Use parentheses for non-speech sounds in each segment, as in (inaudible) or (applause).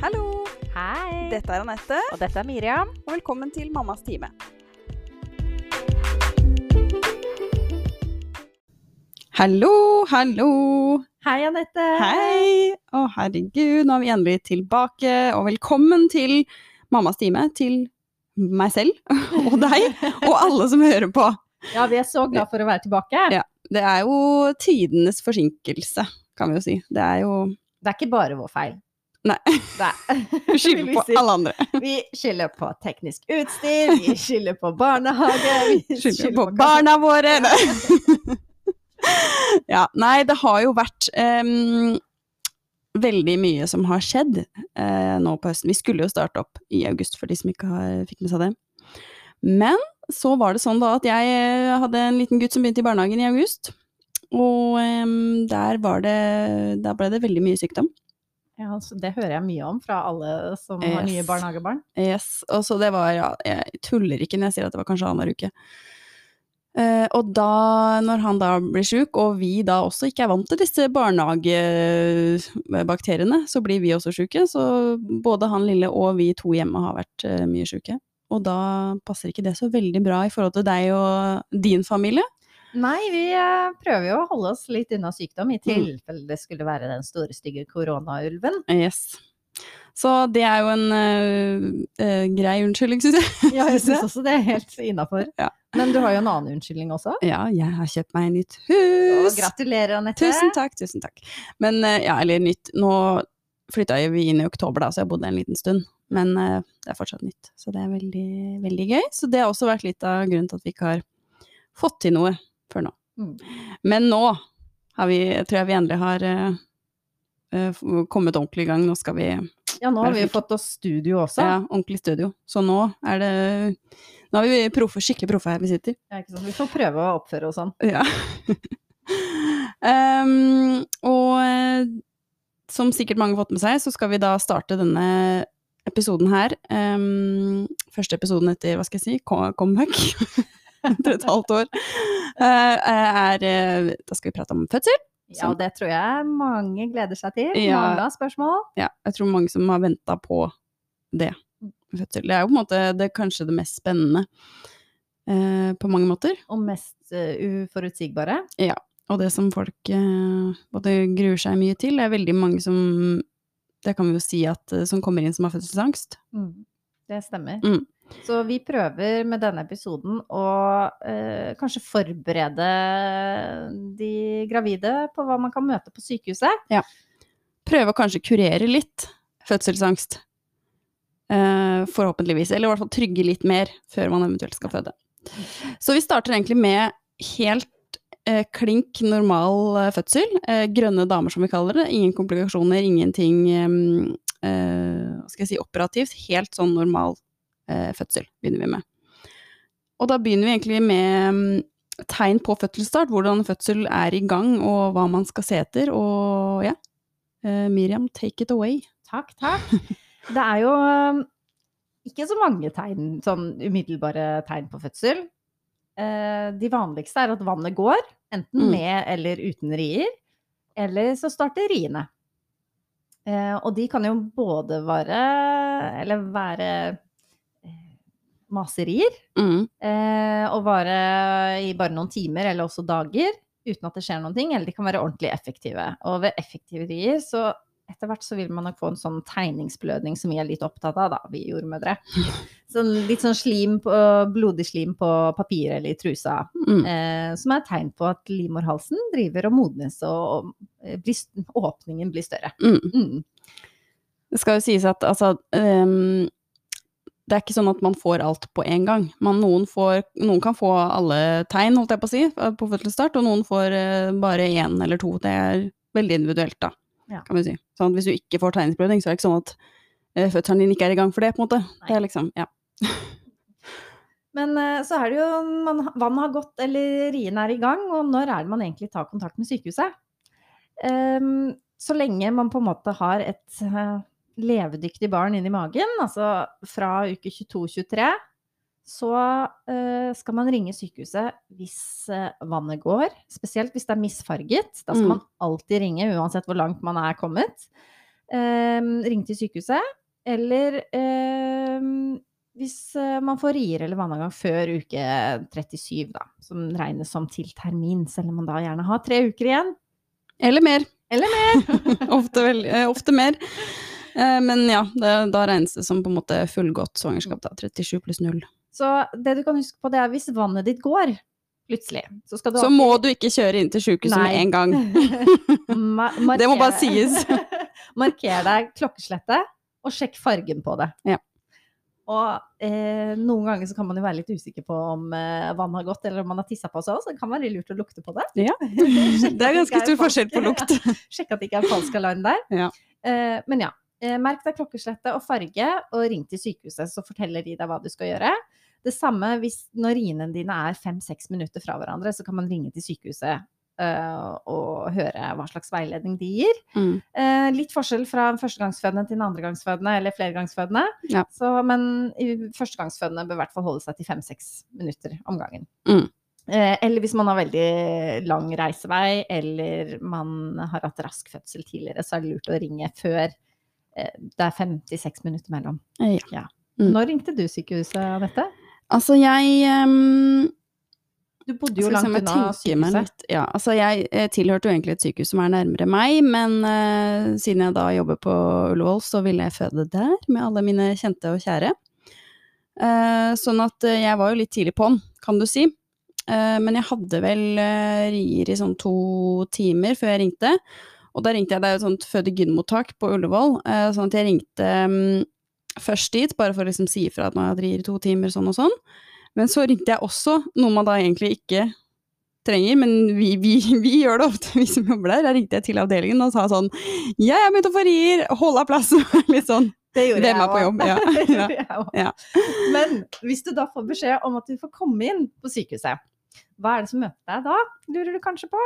Hallo! Hei! Dette er Anette, Og dette er Miriam. og velkommen til Mammas time. Hallo, hallo! Hei, Anette. Hei! Å, herregud, nå er vi endelig tilbake, og velkommen til Mammas time. Til meg selv (laughs) og deg, og alle som hører på. Ja, vi er så glad for å være tilbake. Ja. Det er jo tidenes forsinkelse, kan vi jo si. Det er jo Det er ikke bare vår feil. Nei. Nei. (laughs) Vi skylder på alle andre. Vi skylder på teknisk utstyr, vi (laughs) skylder på barnehage, vi Skylder på barna våre. (laughs) ja, nei, det har jo vært um, veldig mye som har skjedd uh, nå på høsten. Vi skulle jo starte opp i august, for de som ikke har, fikk med seg det. Men så var det sånn da at jeg eh, hadde en liten gutt som begynte i barnehagen i august. Og um, der var det Der ble det veldig mye sykdom. Ja, så det hører jeg mye om fra alle som har nye barnehagebarn. Yes, og så det var, ja, jeg tuller ikke når jeg sier at det var kanskje annenhver uke. Eh, og da, når han da blir sjuk, og vi da også ikke er vant til disse barnehagebakteriene, så blir vi også sjuke. Så både han lille og vi to hjemme har vært eh, mye sjuke. Og da passer ikke det så veldig bra i forhold til deg og din familie. Nei, vi eh, prøver jo å holde oss litt unna sykdom, i Mm. tilfelle det skulle være den store, stygge koronaulven. Yes. Så det er jo en uh, uh, grei unnskyldning, syns jeg. (laughs) Ja, jeg syns også det er helt innafor. Ja. Men du har jo en annen unnskyldning også. Ja, jeg har kjøpt meg nytt hus. Og gratulerer, Anette. Tusen takk, tusen takk. Men uh, ja, eller nytt Nå flytta vi inn i oktober, da, så jeg bodde en liten stund. Men det er fortsatt nytt, så det er veldig, veldig gøy. Så det har også vært litt av grunnen til at vi ikke har fått til noe før nå. Mm. Men nå har vi, tror jeg vi endelig har eh, kommet ordentlig i gang. Nå skal vi Ja, nå har vi fått oss studio også. ja, ordentlig studio. Så nå er det Nå er vi proffe, skikkelig proffe her vi sitter. Ja, ikke sant? Vi får prøve å oppføre oss sånn. Ja. um, (laughs) og eh, som sikkert mange har fått med seg, så skal vi da starte denne episoden her. Um, første episoden etter, hva skal jeg si, comeback. (laughs) (laughs) etter et halvt år. eh, er eh, Da skal vi prate om fødsel. Ja, og det tror jeg mange gleder seg til. Ja. Mange har spørsmål. Ja, jeg tror mange som har venta på det. Fødsel. Det er jo på en måte det, kanskje det mest spennende eh, på mange måter. Og mest uh, uforutsigbare. Og det som folk eh, både gruer seg mye til, det er veldig mange som Det kan vi jo si at eh, som kommer inn som har fødselsangst. Det stemmer. Mm. Så vi prøver med denne episoden å eh, kanskje forberede de gravide på hva man kan møte på sykehuset. Ja. Prøve å kanskje kurere litt fødselsangst. Eh, forhåpentligvis. Eller i hvert fall trygge litt mer før man eventuelt skal føde. Så vi starter egentlig med helt eh, klink normal eh, fødsel. Eh, grønne damer, som vi kaller det. Ingen komplikasjoner, ingenting eh, hva skal jeg si, operativt. Helt sånn normal eh, fødsel begynner vi med. Og da begynner vi egentlig med mm, tegn på fødselsstart, hvordan fødsel er i gang, og hva man skal se etter. Og ja, eh, Miriam, take it away. Takk, takk. Det er jo eh, ikke så mange tegn, sånn umiddelbare tegn på fødsel. Eh, De vanligste er at vannet går, enten Mm. med eller uten rier. Eller så starter riene. Eh, Og de kan jo både være Eller være eh, maserier. Mm. eh, Og vare i bare noen timer eller også dager uten at det skjer noen ting. Eller de kan være ordentlig effektive. Og ved effektive rier så etter hvert så vil man nok få en sånn tegningsblødning som vi er litt opptatt av, da, vi jordmødre. (laughs) Sånn, litt sånn slim på, blodig slim på papiret eller i trusa. Mm. Eh, som er et tegn på at livmorhalsen driver og modnes, og, og blir, åpningen blir større. Mm. Mm. Det skal jo sies at altså ehm, Det er ikke sånn at man får alt på en gang. Man, noen, får, noen kan få alle tegn, holdt jeg på å si, på fødselsstart, og noen får eh, bare én eller to. Det er veldig individuelt, da, Ja. kan vi si. Sånn hvis du ikke får tegningsblødning, så er det ikke sånn at eh, fødselen din ikke er i gang for det, på en måte. Det er liksom, ja. (laughs) Men eh, så er det jo man, Vannet har gått, eller riene er i gang, og når er det man egentlig tar kontakt med sykehuset? Um, så lenge man på en måte har et eh, levedyktig barn i magen, altså fra uke 22-23, så eh, skal man ringe sykehuset hvis eh, vannet går. Spesielt hvis det er misfarget. Da skal Mm. man alltid ringe, uansett hvor langt man er kommet. Ring ringe til sykehuset. Eller eh, hvis eh, man får rier eller vannavgang før uke 37, da, som regnes som til termin, selv om man da gjerne har tre uker igjen. Eller mer. Eller mer. (laughs) ofte, vel, eh, ofte mer. Eh, men ja, det, da regnes det som på en måte fullgodt svangerskap, da. 37 pluss 0. Så det du kan huske på, det er hvis vannet ditt går plutselig, så skal du Så må du ikke kjøre inn til sykehuset med en gang. (laughs) Det må bare sies. (laughs) Marker deg klokkeslettet, og sjekk fargen på det. Ja. Og eh, noen ganger så kan man jo være litt usikker på om eh, vannet har gått, eller om man har tissa på seg også. Så det kan være lurt å lukte på det. Ja. (laughs) Det er ganske stor forskjell på lukt. Sjekk at det ikke er falsk alarm der. Ja. Eh, men ja, merk deg klokkeslettet og farge, og ring til sykehuset, så forteller de deg hva du skal gjøre. Det samme hvis når riene dine er fem-seks minutter fra hverandre, så kan man ringe til sykehuset eh, og høre hva slags veiledning de gir. Mm. Eh, litt forskjell fra førstegangsfødende til en andregangsfødende eller flergangsfødende. Ja. Så, men i førstegangsfødende bør i hvert fall holde seg til fem-seks minutter om gangen. Mm. Eh, eller hvis man har veldig lang reisevei, eller man har hatt rask fødsel tidligere, så er det lurt å ringe før eh, det er fem til seks minutter mellom. Ja. Mm. Når ringte du sykehuset, Anette? Altså, jeg um, Du bodde jo langt unna sykehuset. Ja, altså jeg jeg tilhørte jo egentlig et sykehus som er nærmere meg, men uh, siden jeg da jobber på Ullevål, så ville jeg føde der med alle mine kjente og kjære. Uh, sånn at uh, jeg var jo litt tidlig på'n, kan du si. Eh, men jeg hadde vel eh, rier i sånn to timer før jeg ringte. Og da ringte jeg, det er jo et sånt føde-gyn-mottak på Ullevål, eh, sånn at jeg ringte mm, først dit, bare for å liksom si ifra at man rier i to timer, sånn og sånn. Men så ringte jeg også, noe man da egentlig ikke trenger, men vi, vi, (laughs) vi gjør det ofte, vi som jobber der. Da ringte jeg til avdelingen og sa sånn Jeg er begynt å få rier, hold av plassen! (laughs) Litt sånn. Det gjorde Hvem jeg er på jobb? Ja, (laughs) ja, jeg ja. Men hvis du da får beskjed om at du får komme inn på sykehuset, hva er det som møter deg da, lurer du kanskje på?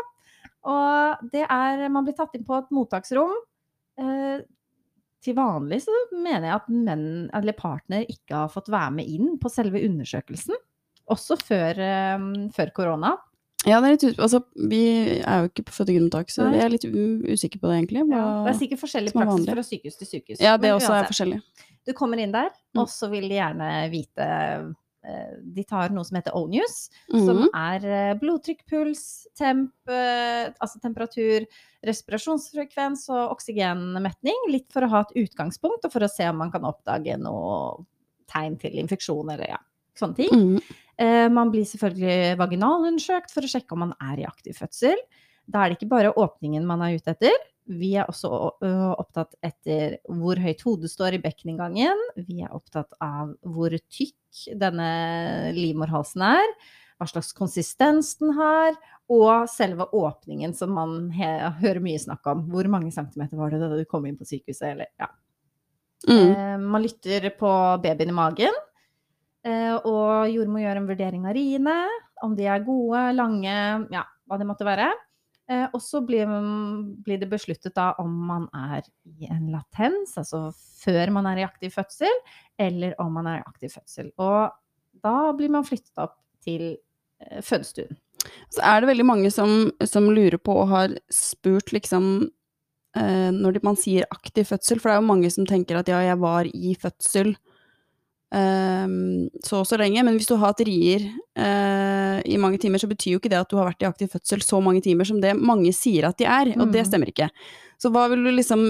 Og det er Man blir tatt inn på et mottaksrom. Eh, til vanlig så mener jeg at menn eller partner ikke har fått være med inn på selve undersøkelsen. Også før, eh, før korona. Ja, det er litt. Altså, vi er jo ikke på fødegrunnmottak, så jeg er litt usikker på det, egentlig. Ja, det er sikkert forskjellig praksis vanlig. fra sykehus til sykehus. Ja, det også er forskjellig. Du kommer inn der, Mm. og så vil de gjerne vite De tar noe som heter O-News, som Mhm. er eh, blodtrykk, puls, temp, eh, altså temperatur, respirasjonsfrekvens og oksygenmetning. Litt for å ha et utgangspunkt, og for å se om man kan oppdage noe tegn til infeksjon eller ja, sånne ting. Mm. Eh, Man blir selvfølgelig vaginalundersøkt for å sjekke om man er i aktiv fødsel. Da er det ikke bare åpningen man er ute etter. Vi er også opptatt etter hvor høyt hodet står i bekkeninngangen. Vi er opptatt av hvor tykk denne livmorhalsen er, hva slags konsistens den har, og selve åpningen som man hører mye snakk om. Hvor mange centimeter var det da du kom inn på sykehuset, eller ja. mm. Eh, Man lytter på babyen i magen, eh, og jordmor gjør en vurdering av riene, om de er gode, lange, ja, hva det måtte være. Eh, Og så blir, blir det besluttet da om man er i en latens, altså før man er i aktiv fødsel, eller om man er i aktiv fødsel. Og da blir man flyttet opp til eh, fødestuen. Så er det veldig mange som, som lurer på og har spurt liksom eh, når man sier aktiv fødsel, for det er jo mange som tenker at ja, jeg var i fødsel så og så lenge, men hvis du har hatt rier eh, i mange timer, så betyr jo ikke det at du har vært i aktiv fødsel så mange timer som det mange sier at de er, og det Mm. stemmer ikke. Så hva vil du liksom,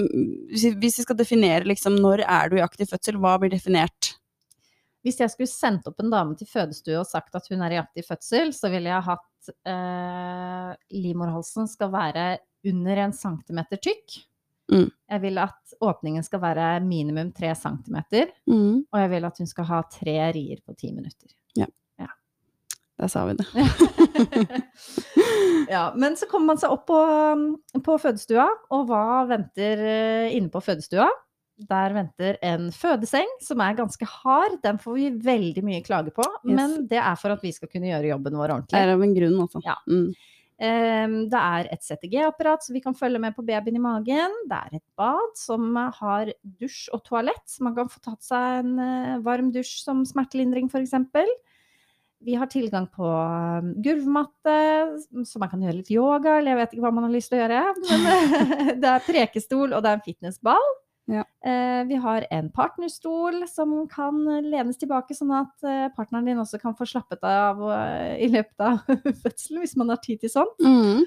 hvis hvis vi skal definere liksom når er du i aktiv fødsel, hva blir definert? Hvis jeg skulle sendt opp en dame til fødestue og sagt at hun er i aktiv fødsel, så ville jeg hatt eh, livmorhalsen skal være under en centimeter tykk. Mm. Jeg vil at åpningen skal være minimum tre centimeter, mm. og jeg vil at hun skal ha tre rier på ti minutter. Ja, der sa vi det. (laughs) ja, men så kommer man seg opp på, på fødestua, og hva venter eh, inne på fødestua? Der venter en fødeseng som er ganske hard. Den får vi veldig mye klage på, Yes. men det er for at vi skal kunne gjøre jobben vår ordentlig. Det er av en grunn, altså. Ja. Mm. Det er et CTG-apparat, så vi kan følge med på babyen i magen. Det er et bad som har dusj og toalett, så man kan få tatt seg en eh, varm dusj som smertelindring f.eks. Vi har tilgang på um, gulvmatte, så man kan gjøre litt yoga, eller jeg vet ikke hva man har lyst til å gjøre. Men (laughs) det er prekestol, og det er en fitnessball. Ja. Eh, vi har en partnerstol som kan lenes tilbake, sånn at eh, partneren din også kan få slappet av eh, i løpet av (laughs) fødselen, hvis man har tid til sånt. Mm.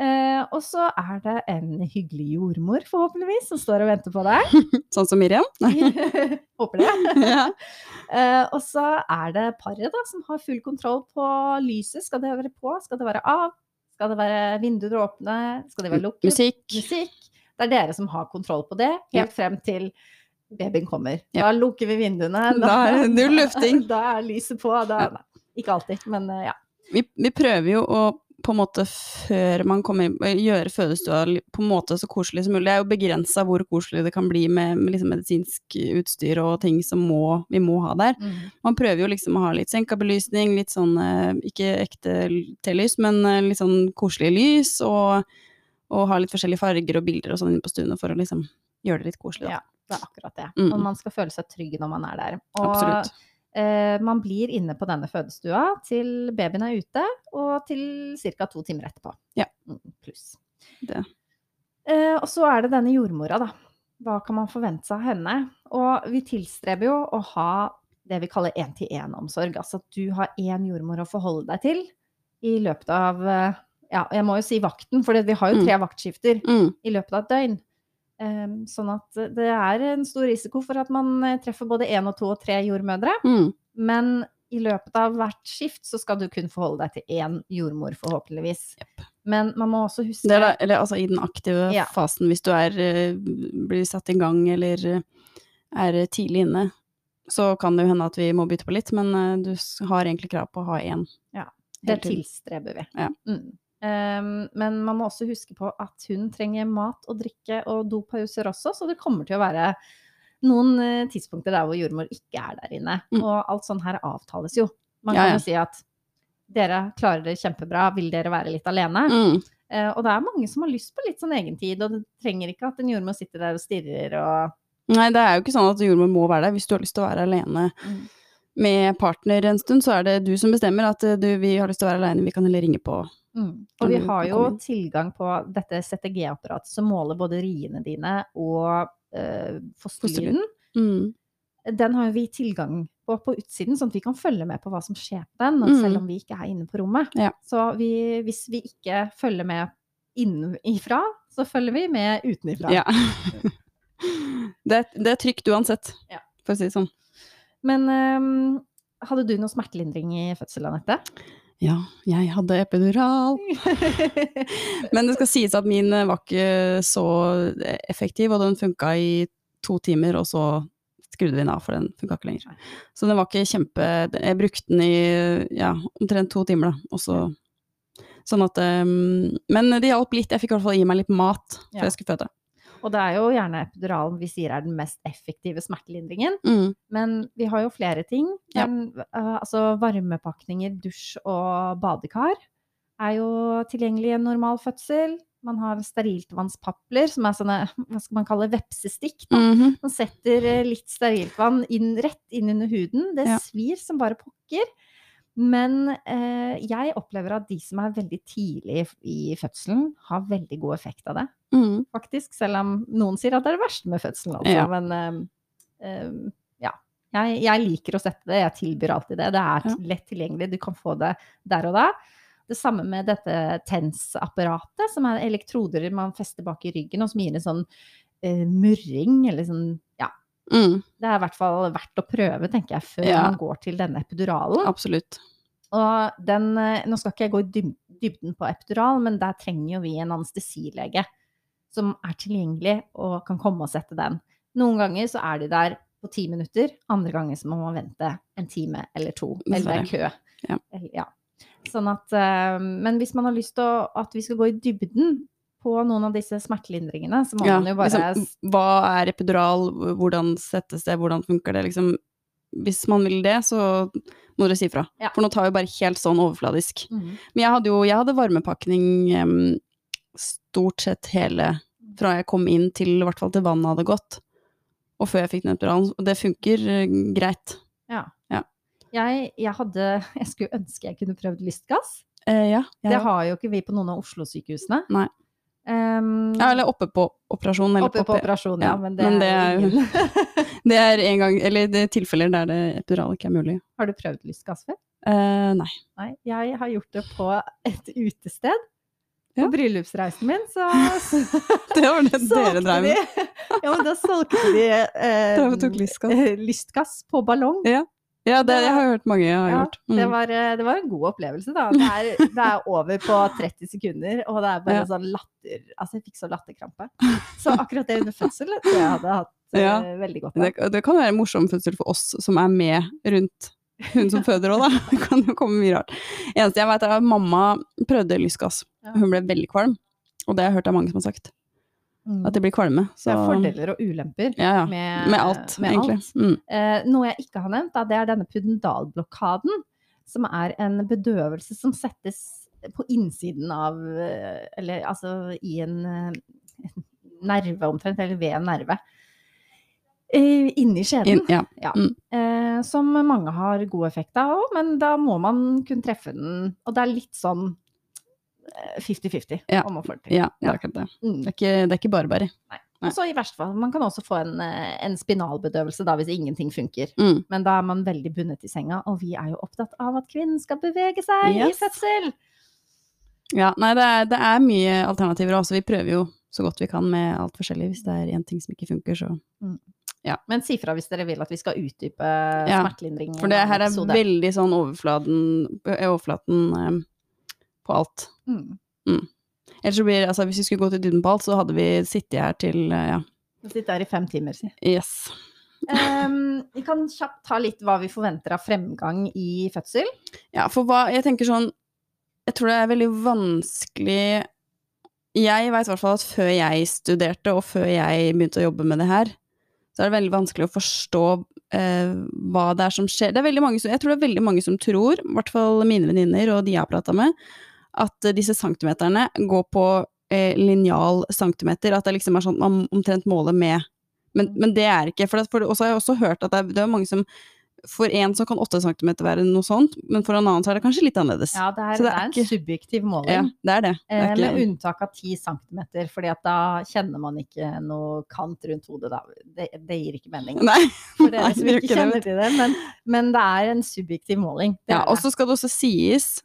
Eh, og så er det en hyggelig jordmor, forhåpentligvis, som står og venter på deg. (laughs) Sånn som Miriam? (laughs) Håper det. ja. Eh, og så er det paret da, som har full kontroll på lyset. Skal det være på? Skal det være av? Skal det være vinduer åpne? Skal det være lukket? Musikk. Musikk. Det er dere som har kontroll på det, helt frem til babyen kommer. Da lukker vi vinduene. (laughs) Da er null lufting. (laughs) Da er lyset på. Da, ikke alltid, men eh, ja. Vi, vi prøver jo å på en måte før man kommer inn, gjøre fødestua på en måte så koselig som mulig. Det er jo begrensa hvor koselig det kan bli med, med liksom medisinsk utstyr og ting som må, vi må ha der. Man prøver jo liksom å ha litt senkabelysning, litt sånn eh, ikke ekte telys, men eh, litt sånn koselig lys, og, og ha litt forskjellige farger og bilder og sånn inne på stuene for å liksom gjøre det litt koselig. Da. Ja, det er akkurat det. Mm. Og man skal føle seg trygg når man er der. Og Absolutt. eh, man blir inne på denne fødestua til babyen er ute, og til ca. to timer etterpå. Ja. Mm, pluss. Det. Eh, og så er det denne jordmora, da. Hva kan man forvente seg av henne? Og vi tilstreber jo å ha det vi kaller én-til-én-omsorg. Altså at du har én jordmor å forholde deg til i løpet av eh, Ja, jeg må jo si vakten, for vi har jo tre vaktskifter Mm. i løpet av et døgn. Um, sånn at det er en stor risiko for at man eh, treffer både én og to og tre jordmødre. Mm. Men i løpet av hvert skift så skal du kun forholde deg til én jordmor, forhåpentligvis. Men man må også huske da, eller altså i den aktive Ja. fasen, hvis du er, eh, blir satt i gang eller eh, er tidlig inne, så kan det jo hende at vi må bytte på litt, men eh, du har egentlig krav på å ha én. Det tilstreber vi. Ja. Mm. Ehm, men man må også huske på at hun trenger mat og drikke og dopauser også, så det kommer til å være noen eh, tidspunkter der hvor jordmor ikke er der inne. Mm. Og alt sånn her avtales jo. Man kan ja. jo si at dere klarer det kjempebra, vil dere være litt alene? Mm. Eh, og det er mange som har lyst på litt sånn egentid, og det trenger ikke at en jordmor sitter der og stirrer og Nei, det er jo ikke sånn at jordmor må være der. Hvis du har lyst til å være alene med partner en stund, så er det du som bestemmer at eh, du, vi har lyst til å være alene, vi kan heller ringe på. Mm. Og vi har jo tilgang på dette CTG-apparatet som måler både riene dine og eh, fosterlyden. Mm. Den har vi tilgang på på utsiden, sånn at vi kan følge med på hva som skjer på den, Mm. selv om vi ikke er inne på rommet. Ja. Så vi, hvis vi ikke følger med innenfra, så følger vi med utenifra. Ja. (laughs) det, det er trygt uansett, Ja. for å si det sånn. Men ehm, hadde du noe smertelindring i fødsel, Anette? Ja, jeg hadde epidural. (laughs) Men det skal sies at min eh, var ikke så effektiv, og den funka i to timer, og så skrudde vi den av, for den funka ikke lenger. Så den var ikke kjempe Jeg brukte den i ja, omtrent to timer, da, og så Sånn at um, Men det hjalp litt. Jeg fikk i hvert fall gi meg litt mat før Ja. jeg skulle føde. Og det er jo gjerne epiduralen vi sier er den mest effektive smertelindringen. Mm. Men vi har jo flere ting. Ja. En, eh, altså varmepakninger, dusj og badekar er jo tilgjengelig i en normal fødsel. Man har steriltvannspapler, som er sånne, hva skal man kalle vepsestikk. Da. -hmm. Man setter eh, litt steriltvann inn, rett inn under huden. Det Ja. svir som bare pokker. Men eh, jeg opplever at de som er veldig tidlig i fødselen, har veldig god effekt av det Mm. faktisk, selv om noen sier at det er det verste med fødselen, altså. Ja. Men ehm, ja. Jeg, jeg liker å sette det, jeg tilbyr alltid det. Det er lett tilgjengelig, du kan få det der og da. Det samme med dette TENS-apparatet, som er elektroder man fester bak i ryggen, og som gir en sånn uh, murring, eller sånn, ja. Mm. Det er i hvert fall verdt å prøve, tenker jeg, før Ja. man går til denne epiduralen. Absolutt. Og den, eh, nå skal ikke jeg gå i dybden på epidural, men der trenger jo vi en anestesilege som er tilgjengelig og kan komme og sette den. Noen ganger så er de der på ti minutter, andre ganger så må man vente en time eller to, eller er kø. Ja. Ja. Sånn at, eh, men hvis man har lyst til at vi skal gå i dybden på noen av disse smertelindringene, så må Ja, man jo bare liksom, hva er epidural, hvordan settes det, hvordan funker det, liksom. Hvis man vil det, så må dere si fra. Ja. For nå tar vi bare helt sånn overfladisk. Mm. Men jeg hadde jo jeg hadde varmepakning em, stort sett hele fra jeg kom inn til i hvert fall til vannet hadde gått. Og før jeg fikk den epiduralen. Og det funker eh, greit. Ja. Ja. Jeg, jeg hadde (laughs) Jeg skulle ønske jeg kunne prøvd lystgass. Eh, ja. jeg- Det har jo ikke vi på noen av Oslo-sykehusene. Nei. Um, Ja, eller oppe på operasjon. Eller oppe på operasjon, ja. ja, Men det, men det er er (laughs) Det er en gang, eller det er tilfeller der det epidural ikke er mulig. Har du prøvd lystgass før? Eh, nei. Nei, jeg har gjort det på et utested. På Ja. bryllupsreisen min, (laughs) så Det var det dere solgte med. de. (laughs) Ja, men da solgte de eh, lystgass. eh, lystgass på ballong. Ja, det, jeg har hørt mange har Ja, gjort. Mm. det, var, eh, det var en god opplevelse, da. Det er, (laughs) det er over på 30 sekunder, og det er bare Ja. sånn latter Altså, jeg fikk så latterkrampe. Så akkurat det under fødsel tror jeg hadde hatt eh, Ja. veldig godt av. det, det kan være en morsom fødsel for oss som er med rundt hun som føder òg, da. Det kan jo komme mye rart. Eneste jeg vet er at mamma prøvde lystgass. Hun ble veldig kvalm. Og det har jeg hørt av mange som har sagt. Mm. At de blir kvalme. Det Så er fordeler og ulemper ja, ja. med, Med alt, med egentlig. alt. Mm. Eh, noe jeg ikke har nevnt, da, det er denne pudendalblokaden, som er en bedøvelse som settes på innsiden av eh, Eller altså i en eh, nerve omtrent, eller ved en nerve. Eh, inni skjeden. In, ja. (laughs) Eh, som mange har god effekt av òg, men da må man kunne treffe den. Og det er litt sånn eh, 50-50 Ja. om å få det til. ja, det er akkurat det. Mm. Det er ikke, det er ikke bare bare. Nei. Og så i verste fall, man kan også få en, eh, en spinalbedøvelse da, hvis ingenting funker. Mm. Men da er man veldig bundet i senga, og vi er jo opptatt av at kvinnen skal bevege seg Yes. i fødsel. Ja, nei, det er, det er mye alternativer også. Vi prøver jo så godt vi kan med alt forskjellig. Hvis det er én ting som ikke funker, så Men si fra hvis dere vil at vi skal utdype smertelindring. For det her er veldig sånn overflaten, eh, overflaten eh, på alt. mm. Ellers så blir altså hvis vi skulle gå til dybden på alt, så hadde vi sittet her til eh, ja. Vi sitter her i fem timer, si. Yes. Ehm, vi kan kjapt ta litt hva vi forventer av fremgang i fødsel. Ja, for hva Jeg tenker sånn Jeg tror det er veldig vanskelig Jeg veit i hvert fall at før jeg studerte, og før jeg begynte å jobbe med det her, så er det veldig vanskelig å forstå eh, hva det er som skjer. Det er mange jeg tror det er veldig mange som tror, i hvert fall mine venninner og de jeg har prata med, at eh, disse centimeterne går på eh, linjal centimeter, at det liksom er sånn man omtrent måler med men, men det er ikke, for, for også har jeg også hørt at det er, det er mange som For en så kan 8 cm være noe sånt, men for en annen så er det kanskje litt annerledes. Ja, det er, det det er er en ikke- subjektiv Ja, det er det. det Eh, er med unntak av 10 cm, fordi at da kjenner man ikke noe kant rundt hodet. Da. Det, det gir ikke mening. nei, (laughs) For dere som ikke kjenner til det. Men, men det er en subjektiv måling. Ja, er og så skal det også sies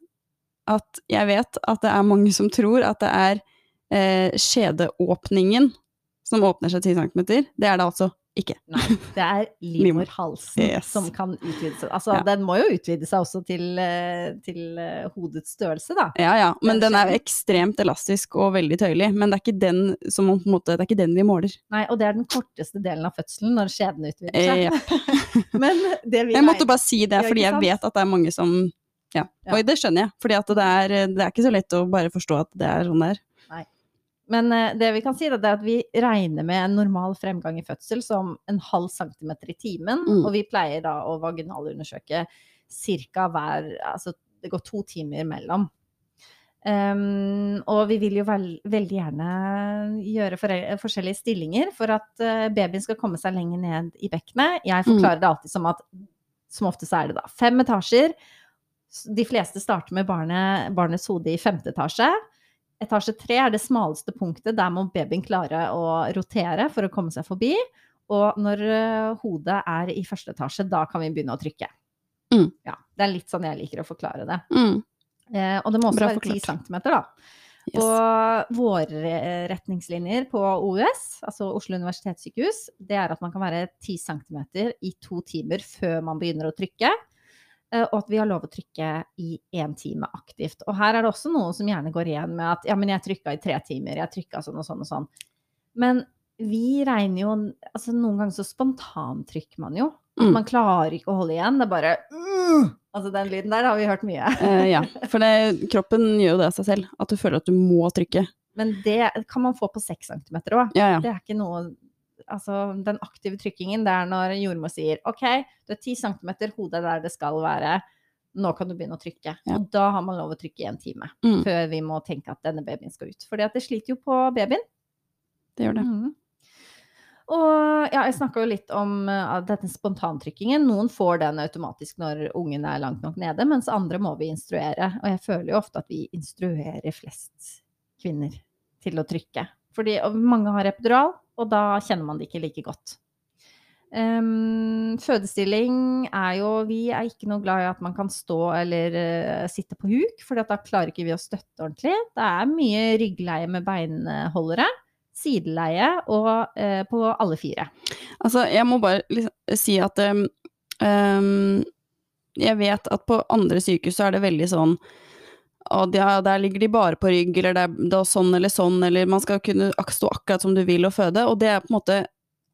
at jeg vet at det er mange som tror at det er eh, skjedeåpningen som åpner seg 10 cm. Det er det altså ikke. Nei, det er (laughs) livmorhalsen Yes. som kan utvide seg. Altså, Ja. den må jo utvide seg også til, eh, til eh, hodets størrelse, da. Ja ja, men Den er ekstremt elastisk og veldig tøyelig. Men det er ikke den som måte, det er ikke den vi måler. Nei, og det er den korteste delen av fødselen, når skjeden utvider Eh, seg. (laughs) Men det vi Jeg måtte bare si det, fordi jeg vet at det er mange som Ja, Ja. og det skjønner jeg. for det det er ikke så lett å bare forstå at det er sånn det er. Men eh, det vi kan si, er at vi regner med en normal fremgang i fødsel som en halv centimeter i timen. Mm. Og vi pleier da å vaginalundersøke ca. hver Altså det går to timer mellom. Um, og vi vil jo veld, veldig gjerne gjøre forskjellige stillinger for at uh, babyen skal komme seg lenger ned i bekkenet. Jeg Mm. forklarer det alltid som at som ofte så er det da fem etasjer. De fleste starter med barnet, barnets hode i femte etasje. Etasje tre er det smaleste punktet, der må babyen klare å rotere for å komme seg forbi. Og når eh, hodet er i første etasje, da kan vi begynne å trykke. Mm. Ja, det er litt sånn jeg liker å forklare det. Mm. Eh, og det må også Bra være 10 centimeter cm, da. Yes. Og våre retningslinjer på OUS, altså Oslo universitetssykehus, det er at man kan være 10 cm i to timer før man begynner å trykke. Eh, Og at vi har lov å trykke i én time aktivt. Og her er det også noen som gjerne går igjen med at ja, men jeg trykka i tre timer, jeg trykka sånn og sånn og sånn. Men vi regner jo altså Noen ganger så spontantrykker man jo. Mm. Man klarer ikke å holde igjen. Det er bare mm! Altså den lyden der har vi hørt mye. uh, ja, for det, kroppen gjør jo det av seg selv. At du føler at du må trykke. Men det kan man få på 6 centimeter òg. Ja, ja. Det er ikke noe Altså, den aktive trykkingen, det er når jordmor sier OK, du er 10 cm, hodet er der det skal være, nå kan du begynne å trykke. Ja. Og da har man lov å trykke i en time Mm. før vi må tenke at denne babyen skal ut. Fordi det sliter jo på babyen. Det gjør det. Mm. Og ja, jeg snakka jo litt om uh, denne spontantrykkingen. Noen får den automatisk når ungen er langt nok nede, mens andre må vi instruere. Og jeg føler jo ofte at vi instruerer flest kvinner til å trykke. Fordi mange har epidural, og da kjenner man det ikke like godt. Um, fødestilling er jo Vi er ikke noe glad i at man kan stå eller uh, sitte på huk, for da klarer ikke vi å støtte ordentlig. Det er mye ryggleie med beinholdere. Sideleie og uh, på alle fire. Altså, jeg må bare liksom, si at um, Jeg vet at på andre sykehus så er det veldig sånn og ja, der ligger de bare på rygg, eller det er, er sånn eller sånn, eller man skal kunne stå akkurat som du vil og føde. Og det er på en måte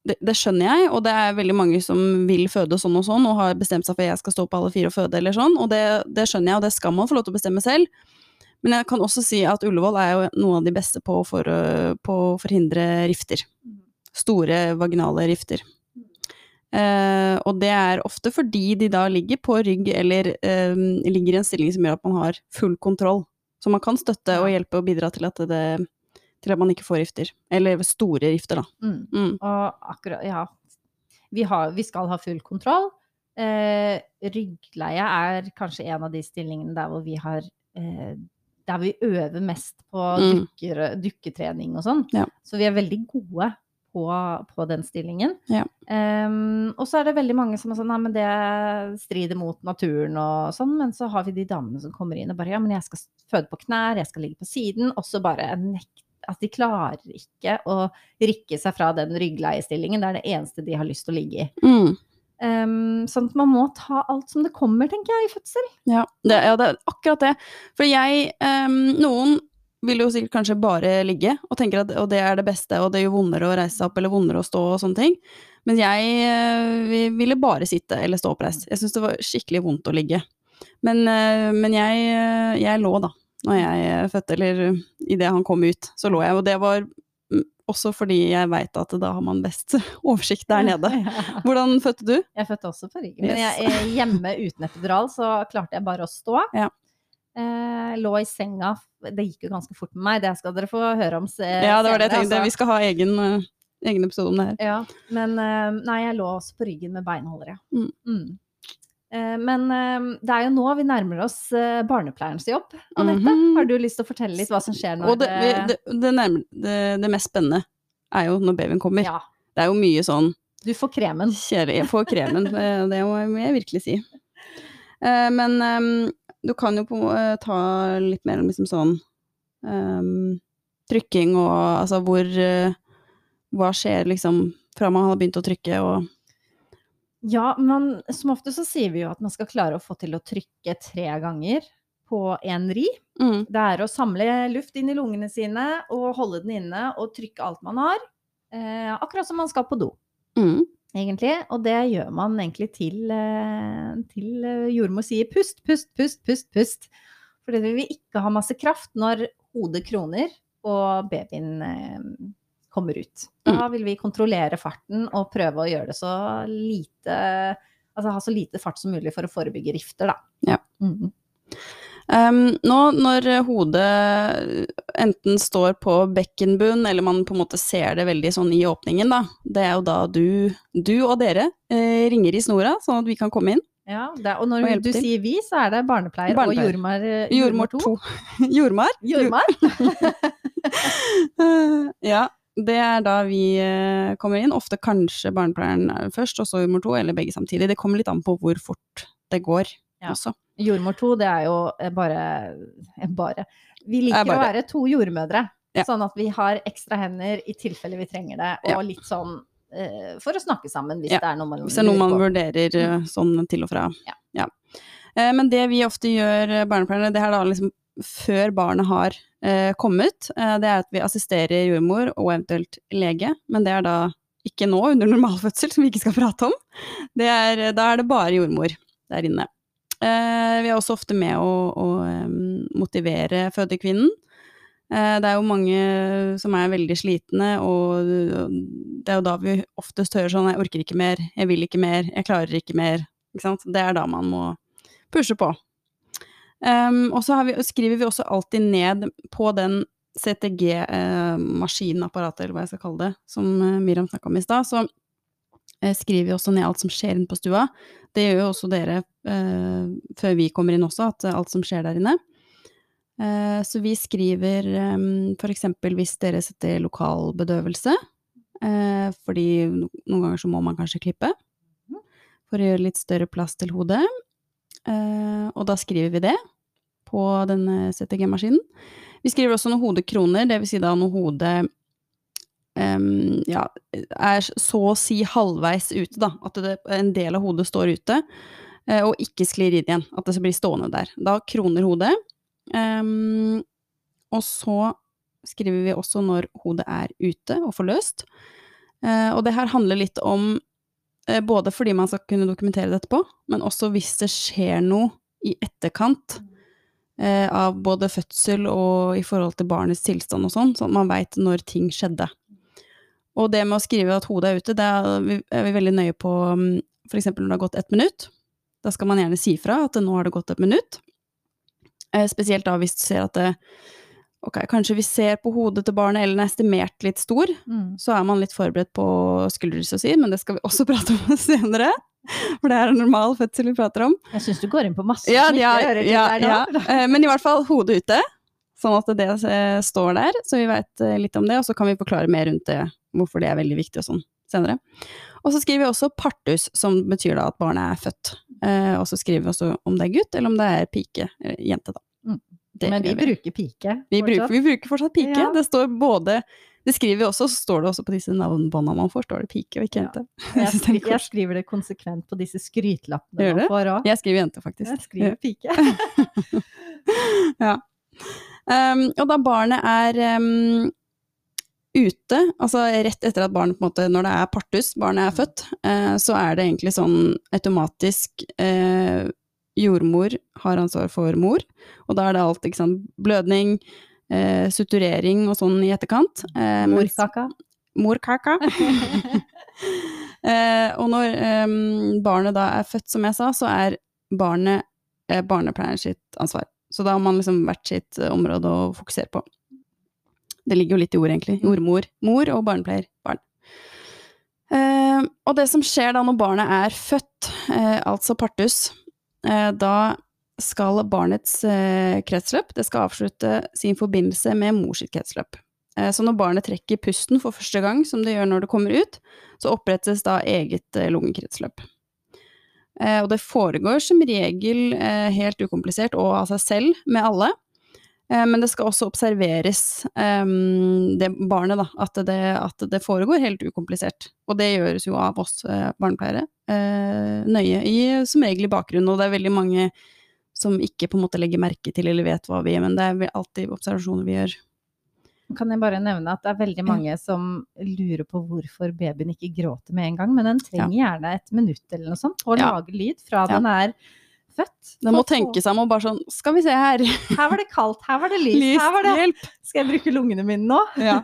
det, det, skjønner jeg, og det er veldig mange som vil føde sånn og sånn, og har bestemt seg for at jeg skal stå på alle fire og føde eller sånn, og det, det, skjønner jeg, og det skal man få lov til å bestemme selv. Men jeg kan også si at Ullevål er jo noen av de beste på, for, å forhindre rifter. Store vaginale rifter. Uh, og det er ofte fordi de da ligger på rygg eller uh, ligger i en stilling som gjør at man har full kontroll. Så man kan støtte og hjelpe og bidra til at det til at man ikke får rifter. Eller store rifter, da. Mm. Mm. Og akkurat, ja. Vi, har, vi, skal ha full kontroll. Eh, ryggleie er kanskje en av de stillingene der hvor vi har eh, Der vi øver mest på mm. dukker, dukketrening og sånn. Ja. Så vi er veldig gode på, på den stillingen. Ja. Um, og så er det veldig mange som er sånn Nei, men det strider mot naturen og sånn. Men så har vi de damene som kommer inn og bare Ja, men jeg skal føde på knær, jeg skal ligge på siden. Og så bare nekter at de klarer ikke å rikke seg fra den ryggleiestillingen. Det er det eneste de har lyst til å ligge i. Mm. Um, sånn at man må ta alt som det kommer, tenker jeg, i fødsel. Ja, det, ja, det er akkurat det. For jeg um, Noen vil jo sikkert kanskje bare ligge, og tenker at og det er det beste, og det gjør vondere å reise seg opp eller vondere å stå og sånne ting. Men jeg uh, ville bare sitte eller stå oppreist. Jeg syntes det var skikkelig vondt å ligge. Men, uh, men jeg, uh, jeg lå, da når jeg eh, fødte, eller idet han kom ut, så lå jeg. Og det var mm, også fordi jeg veit at da har man best (laughs) oversikt der nede. (laughs) Hvordan fødte du? Jeg fødte også på ryggen. Men jeg, hjemme uten epidural så klarte jeg bare å stå. Ja. Eh, lå i senga. Det gikk jo ganske fort med meg, det skal dere få høre om senere. Ja, det var det jeg tenkte. Altså. Vi skal ha egen, uh, egen episode om det her. Ja, men uh, nei, jeg lå også på ryggen med beinholdere. Mm. Mm. Eh, men eh, det er jo nå vi nærmer oss eh, barnepleierens jobb. Anette, mm -hmm. har du lyst til å fortelle litt hva som skjer når det, det, det, nærmer, det, mest spennende er jo når babyen kommer. Ja. Det er jo mye sånn Du får kremen. Kjære, jeg får kremen, (laughs) det må jeg virkelig si. Men du kan jo på, ta litt mer om liksom sånn um, trykking og altså hvor Hva skjer liksom fra man har begynt å trykke og ja, men som ofte så sier vi jo at man skal klare å få til å trykke tre ganger på én ri. Mm. Det er å samle luft inn i lungene sine og holde den inne og trykke alt man har. Eh, akkurat som man skal på do, mm. Egentlig. Og det gjør man egentlig til, eh, til eh, jordmor sier pust, pust, pust, pust, pust. For det vil ikke ha masse kraft når hodet kroner og babyen eh, kommer ut. Da mm. vil vi kontrollere farten og prøve å gjøre det så lite Altså ha så lite fart som mulig for å forebygge rifter, da. Ja. Mm. Um, nå når hodet enten står på bekkenbunn, eller man på en måte ser det veldig sånn i åpningen, da, det er jo da du, du og dere eh, ringer i snora, sånn at vi kan komme inn. Ja, det, og når og du sier vi, så er det barnepleier, barnepleier. og jordmor, eh, jordmor 2. jordmar? Jordmar? ja. Det er da vi eh, kommer inn. Ofte kanskje barnepleieren først, og så jordmor to, eller begge samtidig. Det kommer litt an på hvor fort det går ja. også. Jordmor to, det er jo eh, bare, eh, bare. Vi liker bare. å være to jordmødre. Ja. Sånn at vi har ekstra hender i tilfelle vi trenger det, og ja. litt sånn uh, for å snakke sammen hvis det er noe man Hvis det er noe man vurderer uh, sånn til og fra. Ja. Uh, men det vi ofte gjør, barnepleierne, det er da liksom før barnet har kommet, det er at vi assisterer jordmor og eventuelt lege, men det er da ikke nå under normalfødsel, som vi ikke skal prate om. Er, da er det bare jordmor der inne. Eh, vi er også ofte med å, å motivere fødekvinnen. Eh, det er jo mange som er veldig slitne, og det er jo da vi oftest hører sånn 'jeg orker ikke mer', 'jeg vil ikke mer', 'jeg klarer ikke mer'. Ikke det er da man må pushe på. Og så skriver vi også alltid ned på den CTG-maskinapparatet, eh, eller hva jeg skal kalle det, som Miriam snakka om i stad, så skriver vi også ned alt som skjer inne på stua. Det gjør jo også dere eh, før vi kommer inn også, at alt som skjer der inne. Eh, så vi skriver eh, eksempel hvis dere setter lokal bedøvelse, eh, fordi noen ganger så må man kanskje klippe for å gjøre litt større plass til hodet. Eh, og da skriver vi det på denne CTG-maskinen. Vi skriver også noen hodekroner, vil si da når hodet um, ja, er så å si halvveis ute, da. At det, en del av hodet står ute, uh, og ikke sklir inn igjen. At det blir stående der. Da kroner hodet. Um, og så skriver vi også når hodet er ute og forløst. Uh, og det her handler litt om uh, både fordi man skal kunne dokumentere det etterpå, men også hvis det skjer noe i etterkant av både fødsel og i forhold til barnets tilstand og sånn, sånn at man veit når ting skjedde. Og det med å skrive at hodet er ute, det er vi, er vi veldig nøye på f.eks. for eksempel når det har gått ett minutt. Da skal man gjerne si fra at nå har det gått et minutt. spesielt da hvis du ser at det Ok, kanskje vi ser på hodet til barnet, eller den er estimert litt stor, Mm. så er man litt forberedt på skulderdystosi, men det skal vi også (laughs) prate om senere. For det er en normal fødsel vi prater om. Jeg syns du går inn på masse Ja, som ikke ja, hører til ja, der nå. ja. Eh, Men i hvert fall hodet ute, sånn at det eh, står der, så vi veit litt om det, og så kan vi forklare mer rundt det, hvorfor det er veldig viktig og sånn senere. Og så skriver vi også partus, som betyr da at barnet er født. Eh, Og så skriver vi også om det er gutt, eller om det er pike, eller jente, da. Mm. Men vi bruker pike. Vi bruker, vi bruker fortsatt pike. Ja. Det står både Det skriver vi også, så står det også på disse navnbåndene man får, står det pike og ikke Ja. jente. (laughs) Jeg, synes det er skri, jeg skriver det konsekvent på disse skrytlappene man får òg. Jeg skriver jente, faktisk. Jeg skriver pike. (laughs) ja. Um, og da barnet er um, ute, altså rett etter at barnet på en måte, når det er partus, barnet er født, uh, så er det egentlig sånn automatisk uh, jordmor har ansvar for mor, og da er det alt, ikke sant, blødning, uh, suturering og sånn i etterkant. Uh, Morkaka. morkaka. (laughs) eh, og når em, barnet da er født, som jeg sa, så er barnet barnepleieren sitt ansvar. Så da har man liksom hvert sitt eh, område å fokusere på. Det ligger jo litt i ordet, egentlig. Jordmor, mor og barnepleier, barn. Eh, og det som skjer da når barnet er født, eh, altså partus, eh, da skal barnets eh, kretsløp det skal avslutte sin forbindelse med mors kretsløp. Eh, Så når barnet trekker pusten for første gang, som det gjør når det kommer ut, så opprettes da eget lungekretsløp. Eh, Og det foregår som regel eh, helt ukomplisert og av seg selv med alle. Eh, Men det skal også observeres, eh, det barnet, da, at det, at det foregår helt ukomplisert. Og det gjøres jo av oss barnepleiere, nøye, i, som regel i bakgrunnen. Og det er veldig mange som ikke på en måte legger merke til eller vet hva vi gjør, men det er alltid observasjoner vi gjør. Kan jeg bare nevne at det er veldig mange som lurer på hvorfor babyen ikke gråter med en gang, men den trenger gjerne et minutt eller noe sånt på å Ja. lage lyd fra Ja. den er født. Den må tenke seg om og bare sånn Skal vi se her. Her var det kaldt, her var det lyst, lyst her var det hjelp. Skal jeg bruke lungene mine nå? (laughs) Ja.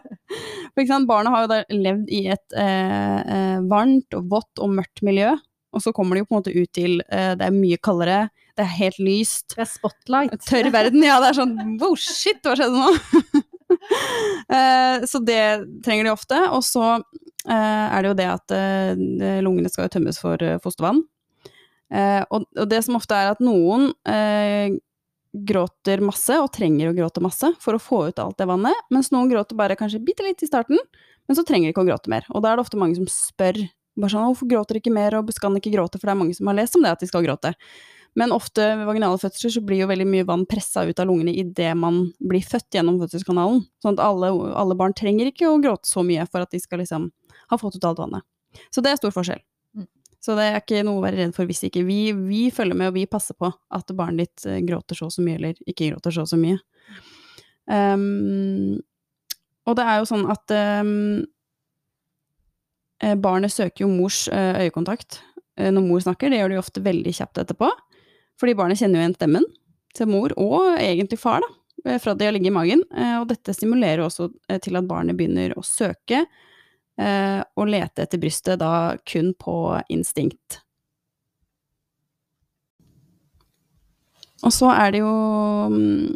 For ikke sant, barna har jo da levd i et eh, eh, varmt og vått og mørkt miljø, og så kommer de jo på en måte ut til eh, det er mye kaldere, det er helt lyst, Det er spotlight. tørr verden. Ja, det er sånn wow, shit, hva skjedde nå? (laughs) (laughs) Eh, så det trenger de ofte. Og så eh, er det jo det at eh, lungene skal jo tømmes for fostervann. Og, det som ofte er at noen gråter masse og trenger å gråte masse for å få ut alt det vannet, mens noen gråter bare kanskje bitte litt i starten, men så trenger de ikke å gråte mer. Og da er det ofte mange som spør bare sånn, hvorfor gråter de ikke mer, og skal de ikke gråte, for det er mange som har lest om det at de skal gråte. Men ofte ved vaginale fødsler så blir jo veldig mye vann pressa ut av lungene idet man blir født gjennom fødselskanalen. Sånn at alle, alle barn trenger ikke å gråte så mye for at de skal liksom ha fått ut alt vannet. Så det er stor forskjell. Mm. Så det er ikke noe å være redd for hvis ikke vi, vi følger med og vi passer på at barnet ditt eh, gråter så og så mye, eller ikke gråter så og så mye. Um, og det er jo sånn at um, barnet søker jo mors eh, øyekontakt når mor snakker. Det gjør de ofte veldig kjapt etterpå. Fordi barnet kjenner jo igjen stemmen til mor, og egentlig far, da, eh, fra det å ligge i magen. Eh, Og dette stimulerer også eh, til at barnet begynner å søke og lete etter brystet, da kun på instinkt. Og så er det jo mm,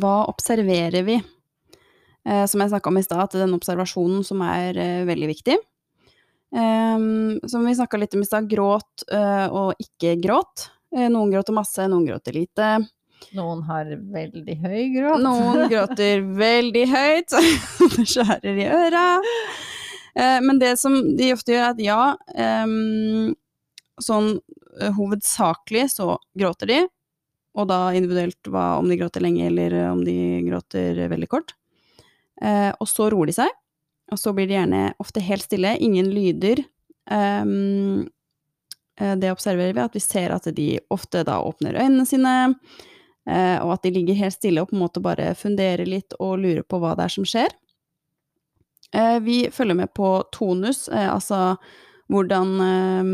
Hva observerer vi? Som jeg snakka om i stad, at den observasjonen som er veldig viktig. Um, som vi snakka litt om i stad, gråt uh, og ikke gråt. Eh, noen gråter masse, noen gråter lite. Noen har veldig høy gråt. Noen (laughs) gråter veldig høyt, så (laughs) det skjærer i øra. Eh, men det som de ofte gjør, er at ja, sånn eh, hovedsakelig så gråter de, og da individuelt hva, om de gråter lenge eller om de gråter veldig kort. Og så roer de seg, og så blir de gjerne ofte helt stille, ingen lyder. Eh, det observerer vi, at vi ser at de ofte da åpner øynene sine, eh, og at de ligger helt stille og på en måte bare funderer litt og lurer på hva det er som skjer. Eh, vi følger med på tonus, eh, altså hvordan eh,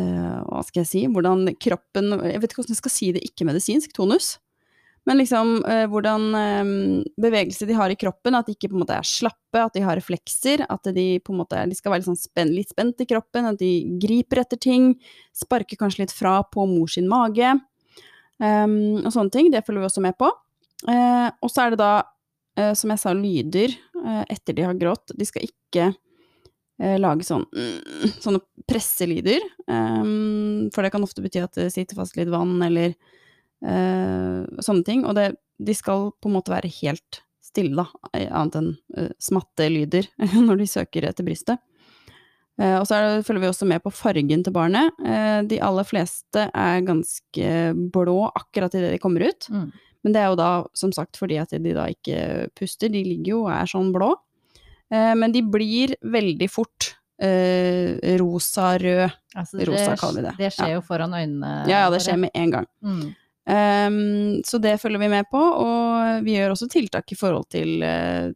eh, Hva skal jeg si? Hvordan kroppen Jeg vet ikke hvordan jeg skal si det ikke-medisinsk, tonus. Men liksom eh, hvordan eh, bevegelse de har i kroppen, at de ikke på en måte er slappe, at de har reflekser, at de på en måte de skal være litt, sånn spenn, litt spent i kroppen, at de griper etter ting, sparker kanskje litt fra på mors sin mage, um, og sånne ting. Det følger vi også med på. Eh, og så er det da, eh, som jeg sa, lyder eh, etter de har grått. De skal ikke eh, lage sånn sånne presselyder, Um, for det kan ofte bety at det sitter fast litt vann eller sånne ting. Og det, de skal på en måte være helt stille, da, eh, annet enn uh, smattelyder (laughs) når de søker etter brystet. Uh, og så det, følger vi også med på fargen til barnet. Uh, de aller fleste er ganske blå akkurat idet de kommer ut. Mm. Men det er jo da som sagt fordi at de da ikke puster, de ligger jo og er sånn blå. Uh, men de blir veldig fort eh, rosa-rød. Altså, Rosa kaller vi det. Det skjer Ja. jo foran øynene Ja, ja, det skjer med en gang. Mm. Ehm, så det følger vi med på, og vi gjør også tiltak i forhold til uh,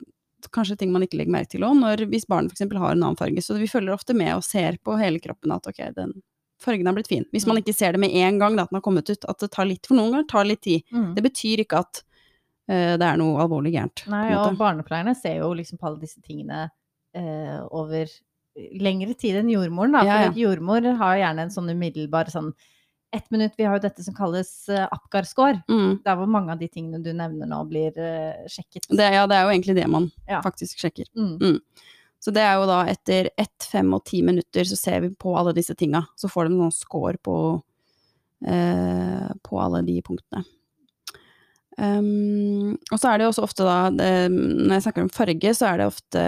kanskje ting man ikke legger merke til òg, hvis barnet f.eks. har en annen farge. Så vi følger ofte med og ser på hele kroppen at ok, den fargen har blitt fin. Hvis man Mm. ikke ser det med en gang, da, at den har kommet ut, at det tar litt, for noen ganger tar litt tid. Mm. Det betyr ikke at uh, det er noe alvorlig gærent. Nei, og barnepleierne ser jo liksom på alle disse tingene uh, over lengre tid enn jordmoren, da. For Ja, ja. jordmor har gjerne en sånn umiddelbar sånn ett minutt Vi har jo dette som kalles uh, Apgar-score. Mm. Der hvor mange av de tingene du nevner nå, blir uh, sjekket. Det, ja, det er jo egentlig det man Ja. faktisk sjekker. Mm. Så det er jo da etter ett, fem og ti minutter så ser vi på alle disse tinga. Så får de noen score på, uh, på alle de punktene. Um, og så er det jo også ofte da, det, når jeg snakker om farge, så er det ofte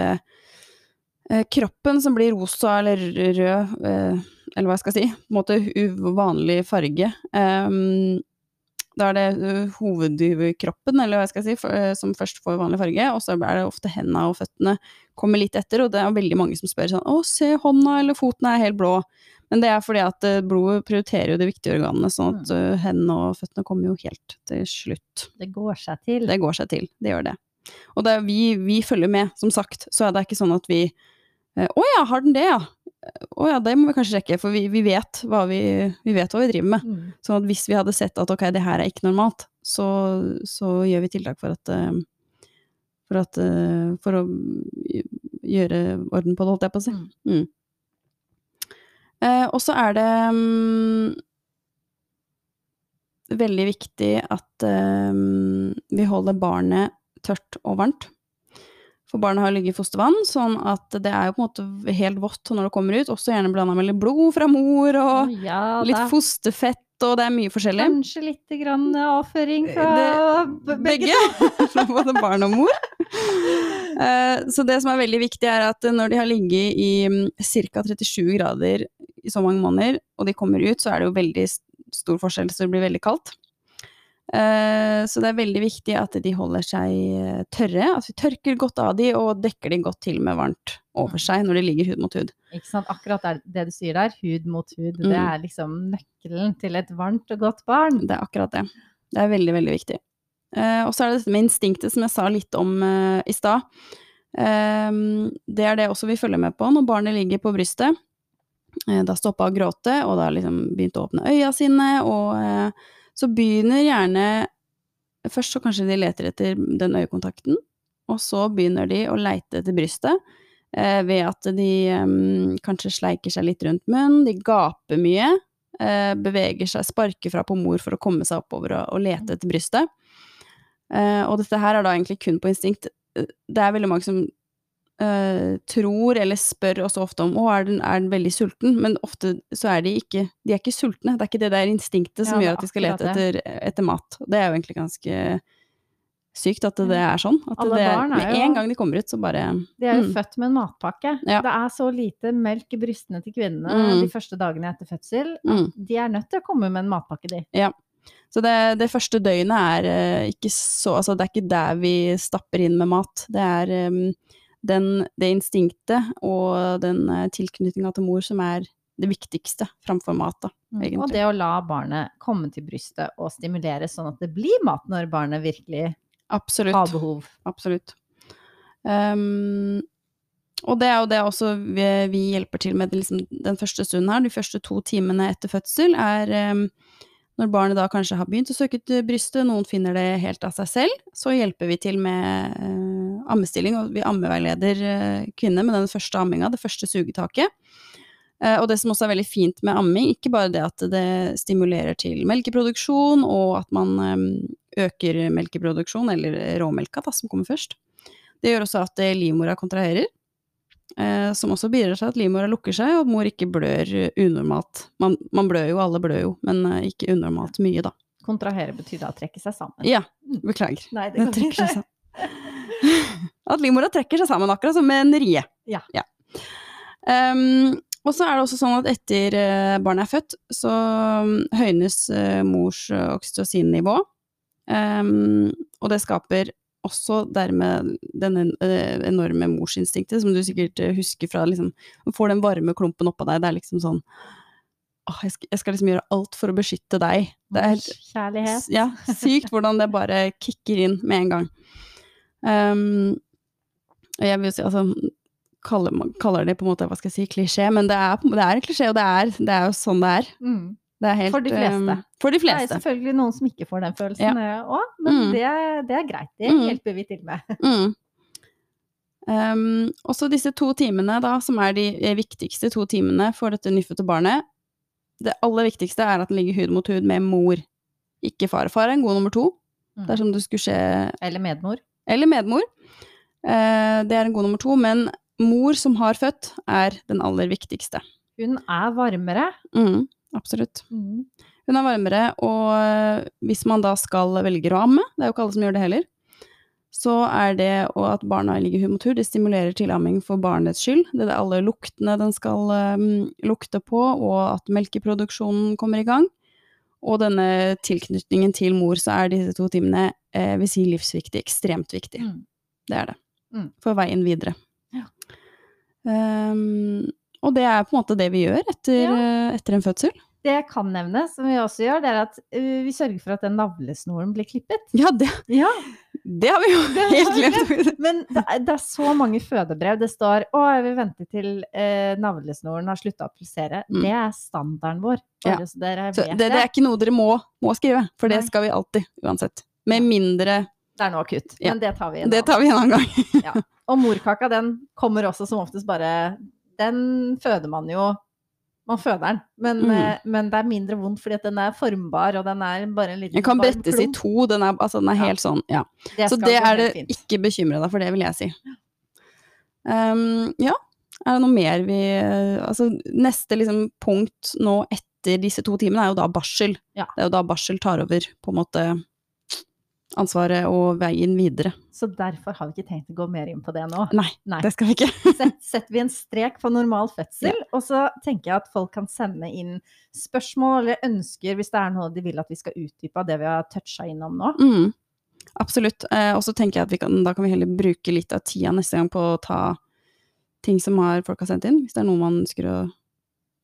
eh, kroppen som blir rosa eller rød, eh, eller hva jeg skal si, på en måte uvanlig farge. Um, da er det uh, hovedkroppen, eller hva jeg skal si, for, eh, som først får vanlig farge, og så er det ofte hendene og føttene kommer litt etter, og det er veldig mange som spør sånn Å, se, hånda eller foten er helt blå. Men det er fordi at eh, blodet prioriterer jo de viktige organene, sånn at mm. hendene og føttene kommer jo helt til slutt. Det går seg til. Det går seg til, det gjør det. Og det vi, vi følger med, som sagt, så er det ikke sånn at vi eh, Å ja, har den det, ja? Å ja, det må vi kanskje sjekke, for vi, vi, vet hva vi, vi vet hva vi driver med. Mm. Sånn at hvis vi hadde sett at ok, det her er ikke normalt, så, så gjør vi tiltak for at eh, For at eh, For å gjøre orden på det, holdt jeg på å si. Mm. Mm. Eh, og så er det mm, veldig viktig at eh, vi holder barnet tørt og varmt. For barnet har ligget i fostervann, sånn at det er jo på en måte helt vått når det kommer ut. Også gjerne blanda med litt blod fra mor og ja, litt fosterfett, og det er mye forskjellig. Kanskje litt grann avføring fra Det- begge. Fra (laughs) både barn og mor. Eh, Så det som er veldig viktig, er at når de har ligget i ca. 37 grader i så mange måneder, og de kommer ut, så er det jo veldig stor forskjell, så det blir veldig kaldt. Eh, Så det er veldig viktig at de holder seg eh, tørre, at vi tørker godt av de og dekker de godt til med varmt over seg når de ligger hud mot hud. Ikke sant? Akkurat det, det du sier der, hud mot hud, Mm. det er liksom nøkkelen til et varmt og godt barn. Det er akkurat det. Det er veldig, veldig viktig. Eh, og så er det dette med instinktet som jeg sa litt om i stad. Det er det også vi følger med på når barnet ligger på brystet. Da stoppa å gråte, og da liksom begynte å åpne øya sine, og så begynner gjerne Først så kanskje de leter etter den øyekontakten, og så begynner de å leite etter brystet. Eh, ved at de eh, kanskje sleiker seg litt rundt munnen, de gaper mye, eh, beveger seg, sparker fra på mor for å komme seg oppover og, og lete etter brystet. Eh, og dette her er da egentlig kun på instinkt. Eh, Det er veldig mange som eh, tror eller spør også ofte om å, er den, er den veldig sulten? Men ofte så er de ikke De er ikke sultne. Det er ikke det der instinktet som Ja, gjør at de skal lete etter, etter mat. Det er jo egentlig ganske sykt at det er sånn. At Alle det, barn er med jo- en gang de kommer ut, så bare De er jo Mm. født med en matpakke. Ja. Det er så lite melk i brystene til kvinnene Mm. de første dagene etter fødsel. mm. De er nødt til å komme med en matpakke, de. Ja. Så det, det første døgnet er eh, ikke så Altså, det er ikke der vi stapper inn med mat. Det er eh, den, det instinktet og den uh, tilknytninga til mor som er det viktigste framfor mat, da, egentlig. Mm. Og det å la barnet komme til brystet og stimulere sånn at det blir mat når barnet virkelig Absolutt. har behov. Absolutt. Um, og det er jo det også vi, vi hjelper til med liksom, den første stunden her. De første to timene etter fødsel er um, når barnet da kanskje har begynt å søke til brystet, noen finner det helt av seg selv, så hjelper vi til med uh, ammestilling, og vi ammeveileder uh, kvinner med den første amminga, det første sugetaket. Uh, og det som også er veldig fint med amming, ikke bare det at det stimulerer til melkeproduksjon, og at man um, øker melkeproduksjon, eller råmelka da, som kommer først. Det gjør også at eh, livmora kontraherer, eh, som også bidrar til at livmora lukker seg, og at mor ikke blør eh, unormalt. Man, man blør jo, alle blør jo, men eh, ikke unormalt mye, da. Kontrahere betyr da trekke seg sammen. Ja, beklager. Nei, det Den Det trekker seg sammen. (laughs) At livmora trekker seg sammen, akkurat som en rie. Ja. Um, og så er det også sånn at etter uh, barnet er født, så um, høynes uh, mors oksytocin-nivå. Um, og det skaper også dermed denne enorme morsinstinktet, som du sikkert husker fra liksom Du får den varme klumpen oppå deg, det er liksom sånn Åh, jeg skal, jeg skal liksom gjøre alt for å beskytte deg. Det er helt Kjærlighet. Ja, sykt hvordan det bare kicker inn med en gang. Um, jeg vil si, altså kaller, kaller det på en måte, hva skal jeg si, klisjé, men det er, det er en klisjé, og det er, det er jo sånn det er. Mm. Det er helt, For de fleste. um, for de Det er selvfølgelig noen som ikke får den følelsen òg, men Mm. det, det er greit. Det Mm. hjelper vi til med. Mm. Um, også disse to timene, da, som er de eh, viktigste to timene for dette nyfødte barnet. Det aller viktigste er at den ligger hud mot hud med mor, ikke far. Far er en god nummer to, Mm. dersom det skulle skje Eller medmor. Eller medmor. Eh, det er en god nummer to, men mor som har født, er den aller viktigste. Hun er varmere. Mm, absolutt. Hun er varmere, og eh, hvis man da skal velge å amme, det er jo ikke alle som gjør det heller, så er det at barna ligger hud mot hud, det stimulerer til amming for barnets skyld. Det er alle luktene den skal um, lukte på, og at melkeproduksjonen kommer i gang. Og denne tilknytningen til mor, så er disse to timene, eh, vil si livsviktig, ekstremt viktig. Mm. Det er det. Mm. For veien videre. Ja. Um, og det er på en måte det vi gjør etter, Ja. eh, etter en fødsel. Det jeg kan nevne, som vi også gjør, det er at uh, vi sørger for at den navlesnoren blir klippet. Ja, det, Ja, det har vi jo helt glemt. Men det er, det er så mange fødebrev. Det står 'Å, jeg vil vente til eh, navlesnoren har slutta å pulsere'. Mm. Det er standarden vår. Ja. Så Så det, det er ikke noe dere må, må skrive, for det Nei. skal vi alltid, uansett. Med mindre Det er noe akutt. Ja. Men det tar vi en Det tar vi en annen gang. Og morkaka, den kommer også som oftest bare Den føder man jo Man føder den, men, Mm. eh, men det er mindre vondt fordi den er formbar, og den er bare en liten Den kan brettes i to, den er, altså, den er Ja. helt sånn, ja. Det Så det er det fint. ikke bekymre deg for, det vil jeg si. Um, ja, er det noe mer vi Altså, neste liksom punkt nå etter disse to timene er jo da barsel. Ja. Det er jo da barsel tar over på en måte ansvaret og veien videre. Så derfor har vi ikke tenkt å gå mer inn på det nå. Nei, Nei. det skal vi ikke. (laughs) Set, setter vi en strek på normal fødsel, og så tenker jeg at folk kan sende inn spørsmål eller ønsker hvis det er noe de vil at vi skal utdype av det vi har toucha innom nå. Mm, absolutt. Eh, og så tenker jeg at vi kan, da kan vi heller bruke litt av tida neste gang på å ta ting som har, folk har sendt inn, hvis det er noe man ønsker å,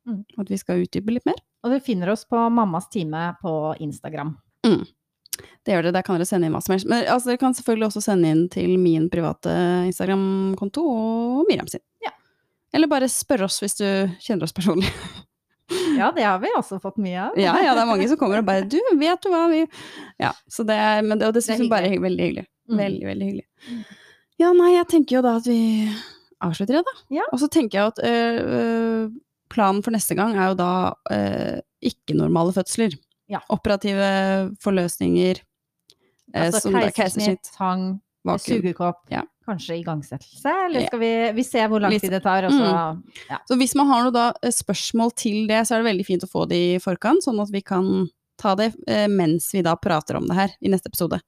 Mm. at vi skal utdype litt mer. Og du finner oss på Mammas time på Instagram. Det gjør det, der kan dere sende inn hva som helst. Men altså, dere kan selvfølgelig også sende inn til min private Instagram-konto og Miriam sin. Ja. Eller bare spørre oss hvis du kjenner oss personlig. Ja, det har vi også fått mye av. Ja, ja, det er mange som kommer og bare 'du, vet du hva vi Ja, så det er, men det, og det syns vi bare er veldig hyggelig. Mm. Veldig, veldig hyggelig. Mm. Ja, nei, jeg tenker jo da at vi avslutter det, da. Ja. Og så tenker jeg at øh, øh, planen for neste gang er jo da øh, ikke-normale fødsler. Ja. Operative forløsninger. eh, Altså er keisersnitt, tang, Vakuum. sugekopp, Ja. kanskje igangsettelse, eller skal vi, vi se hvor lang tid det tar, og så ja. Så hvis man har noe da, eh, spørsmål til det, så er det veldig fint å få det i forkant, sånn at vi kan ta det eh, mens vi da prater om det her i neste episode.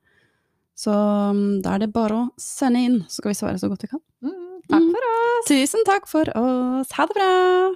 Så mm, da er det bare å sende inn, så skal vi svare så godt vi kan. Mm, takk Mm. for oss! Tusen takk for oss. Ha det bra!